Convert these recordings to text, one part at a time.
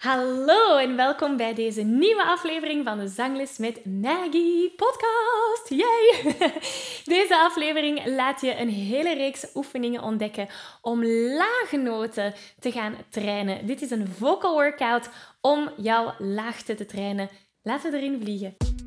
Hallo en welkom bij deze nieuwe aflevering van de Zangles met Maggie podcast. Yay! Deze aflevering laat je een hele reeks oefeningen ontdekken om lage noten te gaan trainen. Dit is een vocal workout om jouw laagte te trainen. Laten we erin vliegen.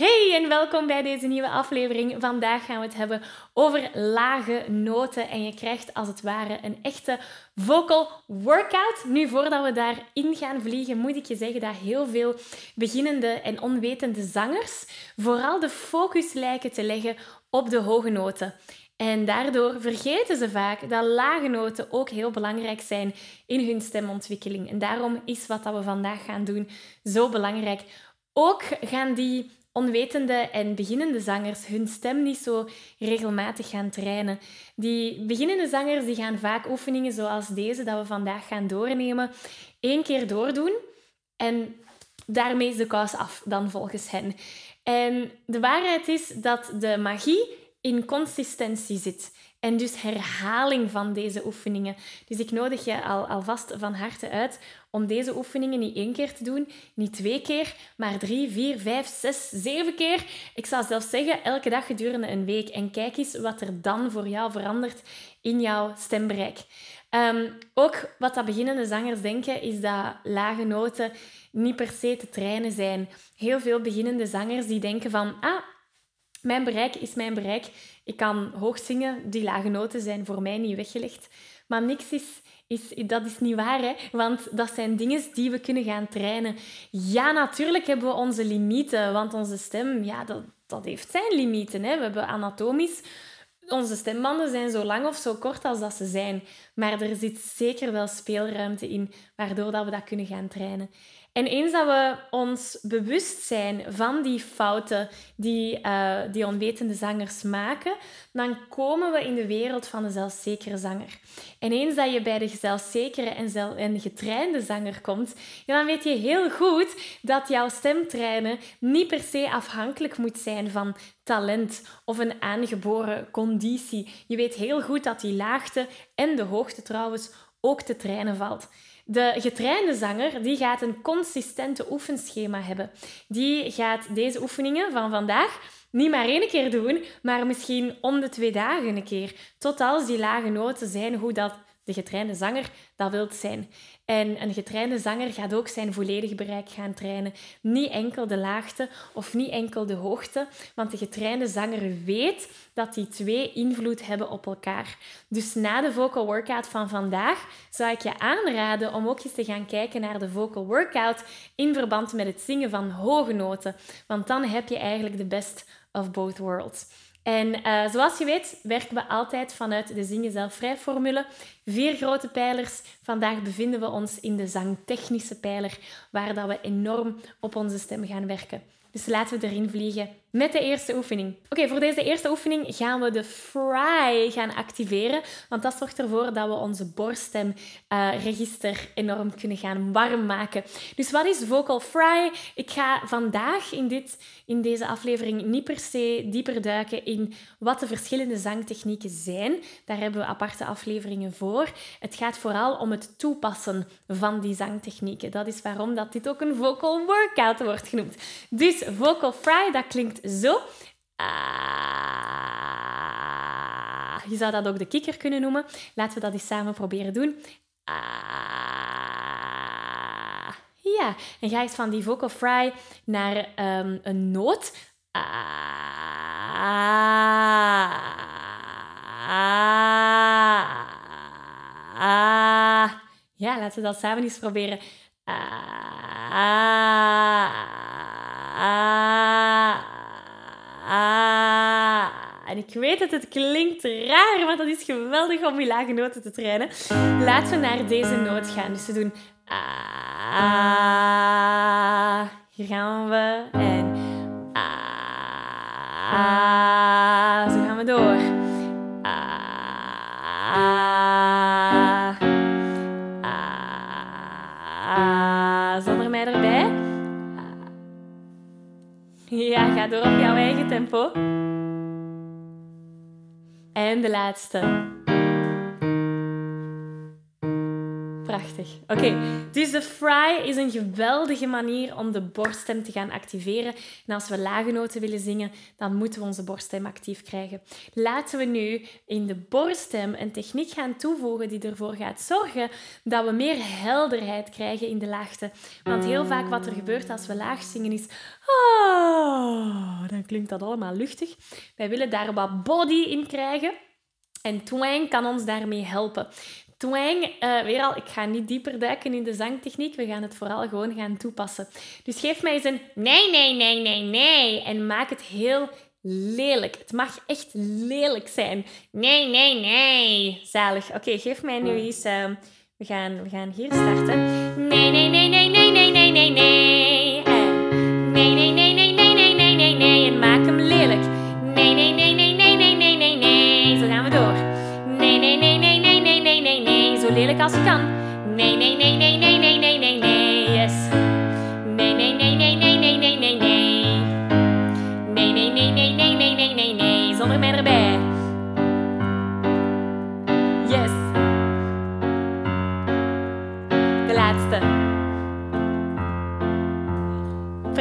Hey en welkom bij deze nieuwe aflevering. Vandaag gaan we het hebben over lage noten en je krijgt als het ware een echte vocal workout. Nu, voordat we daarin gaan vliegen, moet ik je zeggen dat heel veel beginnende en onwetende zangers vooral de focus lijken te leggen op de hoge noten. En daardoor vergeten ze vaak dat lage noten ook heel belangrijk zijn in hun stemontwikkeling. En daarom is wat we vandaag gaan doen zo belangrijk. Ook gaan die onwetende en beginnende zangers hun stem niet zo regelmatig gaan trainen. Die beginnende zangers die gaan vaak oefeningen zoals deze dat we vandaag gaan doornemen, één keer doordoen en daarmee is de kous af dan volgens hen. En de waarheid is dat de magie in consistentie zit. En dus herhaling van deze oefeningen. Dus ik nodig je al, alvast van harte uit om deze oefeningen niet één keer te doen, niet twee keer, maar drie, vier, vijf, zes, zeven keer. Ik zou zelfs zeggen elke dag gedurende een week. En kijk eens wat er dan voor jou verandert in jouw stembereik. Ehm, ook wat dat beginnende zangers denken, is dat lage noten niet per se te trainen zijn. Heel veel beginnende zangers die denken van, ah, mijn bereik is mijn bereik. Ik kan hoog zingen. Die lage noten zijn voor mij niet weggelegd. Maar niks is, is, dat is niet waar, hè? want dat zijn dingen die we kunnen gaan trainen. Ja, natuurlijk hebben we onze limieten, want onze stem, ja, dat, dat heeft zijn limieten. Hè? We hebben anatomisch onze stembanden zijn zo lang of zo kort als dat ze zijn. Maar er zit zeker wel speelruimte in, waardoor dat we dat kunnen gaan trainen. En eens dat we ons bewust zijn van die fouten die, uh, die onwetende zangers maken, dan komen we in de wereld van de zelfzekere zanger. En eens dat je bij de zelfzekere en, en getrainde zanger komt, dan weet je heel goed dat jouw stemtrainen niet per se afhankelijk moet zijn van talent of een aangeboren conditie. Je weet heel goed dat die laagte en de hoogte trouwens ook te trainen valt. De getrainde zanger die gaat een consistente oefenschema hebben. Die gaat deze oefeningen van vandaag niet maar één keer doen, maar misschien om de twee dagen een keer. Tot als die lage noten zijn hoe dat de getrainde zanger dat wilt zijn. En een getrainde zanger gaat ook zijn volledig bereik gaan trainen. Niet enkel de laagte of niet enkel de hoogte, want de getrainde zanger weet dat die twee invloed hebben op elkaar. Dus na de vocal workout van vandaag zou ik je aanraden om ook eens te gaan kijken naar de vocal workout in verband met het zingen van hoge noten, want dan heb je eigenlijk de best of both worlds. En uh, zoals je weet werken we altijd vanuit de Zingen Zelfvrij formule. Vier grote pijlers. Vandaag bevinden we ons in de zangtechnische pijler, waar dat we enorm op onze stem gaan werken. Dus laten we erin vliegen met de eerste oefening. Oké, voor deze eerste oefening gaan we de fry gaan activeren, want dat zorgt ervoor dat we onze borststemregister uh, enorm kunnen gaan warm maken. Dus wat is vocal fry? Ik ga vandaag in, dit, in deze aflevering niet per se dieper duiken in wat de verschillende zangtechnieken zijn. Daar hebben we aparte afleveringen voor. Het gaat vooral om het toepassen van die zangtechnieken. Dat is waarom dat dit ook een vocal workout wordt genoemd. Dus vocal fry, dat klinkt zo. Ah. Je zou dat ook de kikker kunnen noemen. Laten we dat eens samen proberen doen. Ah. Ja, en ga eens van die vocal fry naar um, een noot. Ah. Ja, laten we dat samen eens proberen. Ah. Ah. En ik weet dat het klinkt raar, maar dat is geweldig om die lage noten te trainen. Laten we naar deze noot gaan. Dus we doen ah. Hier gaan we. En ah. Zo gaan we door. Ja, ga door op jouw eigen tempo. En de laatste. Prachtig. Oké, dus de fry is een geweldige manier om de borststem te gaan activeren. En als we lage noten willen zingen, dan moeten we onze borststem actief krijgen. Laten we nu in de borststem een techniek gaan toevoegen die ervoor gaat zorgen dat we meer helderheid krijgen in de laagte. Want heel vaak wat er gebeurt als we laag zingen is... Oh, dan klinkt dat allemaal luchtig. Wij willen daar wat body in krijgen. En twang kan ons daarmee helpen. Twang, uh, weer al, ik ga niet dieper duiken in de zangtechniek. We gaan het vooral gewoon gaan toepassen. Dus geef mij eens een nee, nee, nee, nee, nee. En maak het heel lelijk. Het mag echt lelijk zijn. Nee, nee, nee. Zalig. Oké, geef mij nu eens... Uh, we, gaan, we gaan hier starten. Nee, nee, nee, nee, nee, nee, nee, nee, nee. Als. Nee, nee, nee, nee, nee, nee, nee, nee, nee. Yes. Nee, nee, nee, nee, nee, nee, nee, nee, nee. Nee, nee, nee, nee, nee, nee, nee, nee, nee. Zonder mij erbij. Yes. De laatste.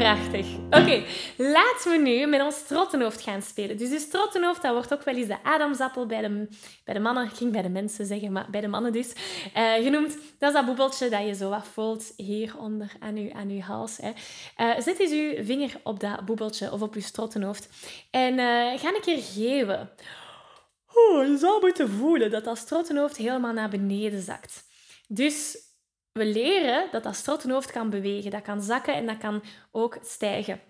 Prachtig. Oké, laten we nu met ons trottenhoofd gaan spelen. Dus die trottenhoofd, dat wordt ook wel eens de adamsappel bij de, bij de mannen. Ik ging bij de mensen zeggen, maar bij de mannen dus. Uh, genoemd. Dat is dat boebeltje dat je zo wat voelt hieronder aan je, aan uw hals. Hè. Uh, zet eens uw vinger op dat boebeltje of op uw trottenhoofd. En uh, ga een keer geven. Oh, je zou moeten voelen dat dat strottenhoofd helemaal naar beneden zakt. Dus we leren dat dat strottenhoofd kan bewegen. Dat kan zakken en dat kan ook stijgen.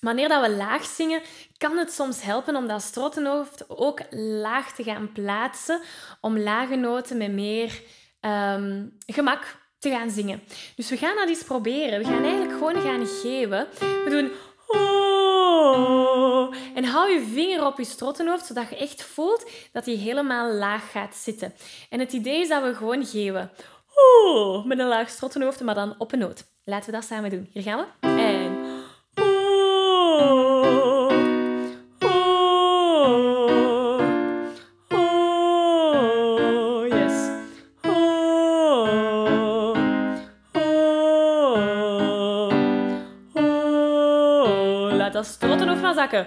Wanneer dat we laag zingen, kan het soms helpen om dat strottenhoofd ook laag te gaan plaatsen, om lage noten met meer um, gemak te gaan zingen. Dus we gaan dat eens proberen. We gaan eigenlijk gewoon gaan geven. We doen oh, en hou je vinger op je strottenhoofd, zodat je echt voelt dat hij helemaal laag gaat zitten. En het idee is dat we gewoon geven. Oeh, met een laag strottenhoofd, maar dan op een noot. Laten we dat samen doen. Hier gaan we. En... Oeh, oeh, oeh, yes. Oeh, oeh. Laat dat strottenhoofd maar zakken.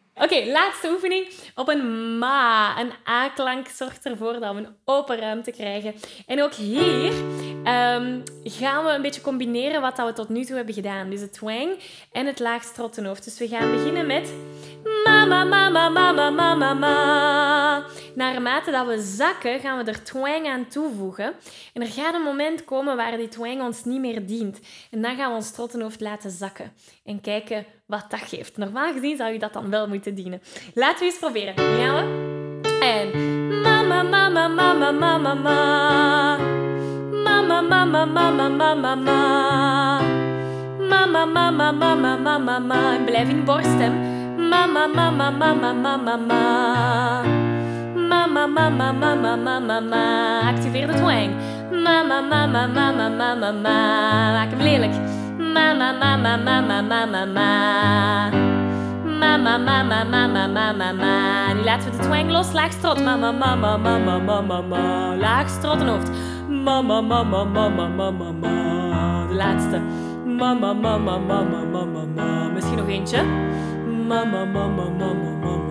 Oké, laatste oefening. Op een ma, een A-klank zorgt ervoor dat we een open ruimte krijgen. En ook hier um, gaan we een beetje combineren wat we tot nu toe hebben gedaan. Dus het twang en het laag strottenhoofd. Dus we gaan beginnen met mama, mama, mama, mama, mama. Naarmate dat we zakken, gaan we er twang aan toevoegen. En er gaat een moment komen waar die twang ons niet meer dient. En dan gaan we ons trottenhoofd laten zakken. En kijken wat dat geeft. Normaal gezien zou je dat dan wel moeten dienen. Laten we eens proberen. Gaan we? En mama, mama, mama, mama, mama. Mama, mama, mama, mama, mama. Mama, mama, mama, mama, mama. En blijf in borststem. Mama, mama, mama, mama, mama. Mama, mama, mama, mama, mama. Activeer de twang. Mama, mama, mama, mama, mama. Maak hem lelijk. Mama, mama, mama, mama, mama. Mama, mama, mama, mama, mama. Nu laten we de twang los. Laag strot. Mama, mama, mama, mama, mama. Laag strottenhoofd. Mama, mama, mama, mama, mama. De laatste. Mama, mama, mama, mama, mama. Misschien nog eentje. Mama, mama, mama, mama.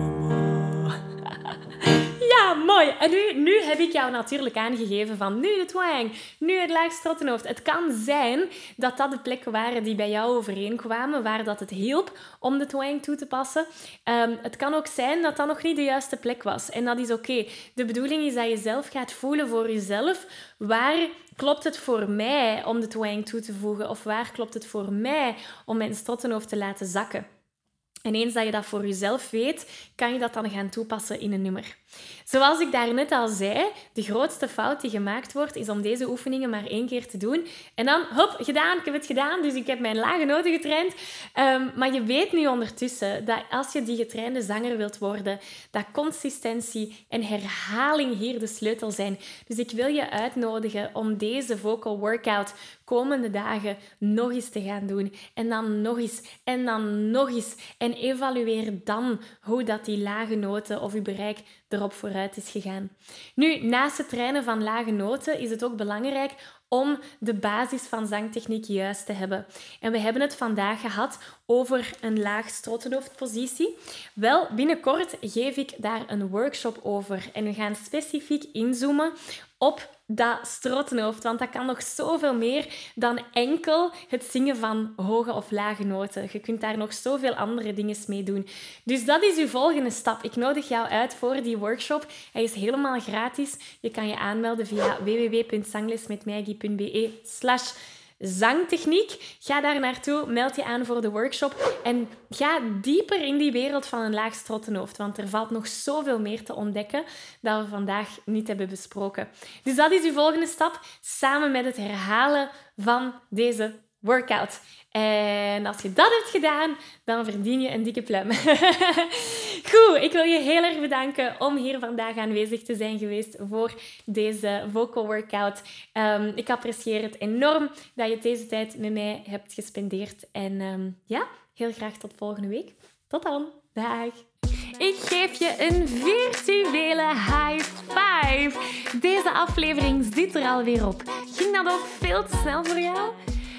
Mooi. En nu, nu heb ik jou natuurlijk aangegeven van nu de twang, nu het laag strottenhoofd. Het kan zijn dat dat de plekken waren die bij jou overeenkwamen, waar dat het hielp om de twang toe te passen. Um, het kan ook zijn dat dat nog niet de juiste plek was. En dat is oké. De bedoeling is dat je zelf gaat voelen voor jezelf waar klopt het voor mij om de twang toe te voegen of waar klopt het voor mij om mijn strottenhoofd te laten zakken. En eens dat je dat voor jezelf weet, kan je dat dan gaan toepassen in een nummer. Zoals ik daarnet al zei, de grootste fout die gemaakt wordt, is om deze oefeningen maar één keer te doen. En dan, hop, gedaan, ik heb het gedaan, dus ik heb mijn lage noten getraind. Um, maar je weet nu ondertussen dat als je die getrainde zanger wilt worden, dat consistentie en herhaling hier de sleutel zijn. Dus ik wil je uitnodigen om deze vocal workout komende dagen nog eens te gaan doen. En dan nog eens en dan nog eens. En evalueer dan hoe dat die lage noten of je bereik erop vooruit is gegaan. Nu, naast het trainen van lage noten is het ook belangrijk om de basis van zangtechniek juist te hebben. En we hebben het vandaag gehad over een laag strottenhoofdpositie. Wel, binnenkort geef ik daar een workshop over en we gaan specifiek inzoomen op dat strottenhoofd. Want dat kan nog zoveel meer dan enkel het zingen van hoge of lage noten. Je kunt daar nog zoveel andere dingen mee doen. Dus dat is uw volgende stap. Ik nodig jou uit voor die workshop. Hij is helemaal gratis. Je kan je aanmelden via www.zanglesmetmaggie.be slash zangtechniek. Ga daar naartoe, meld je aan voor de workshop en ga dieper in die wereld van een laag strottenhoofd, want er valt nog zoveel meer te ontdekken dat we vandaag niet hebben besproken. Dus dat is uw volgende stap, samen met het herhalen van deze workout. En als je dat hebt gedaan, dan verdien je een dikke plum. Goed, ik wil je heel erg bedanken om hier vandaag aanwezig te zijn geweest voor deze vocal workout. Um, ik apprecieer het enorm dat je deze tijd met mij hebt gespendeerd. En um, ja, heel graag tot volgende week. Tot dan. Dag. Ik geef je een virtuele high five. Deze aflevering zit er alweer op. Ging dat ook veel te snel voor jou?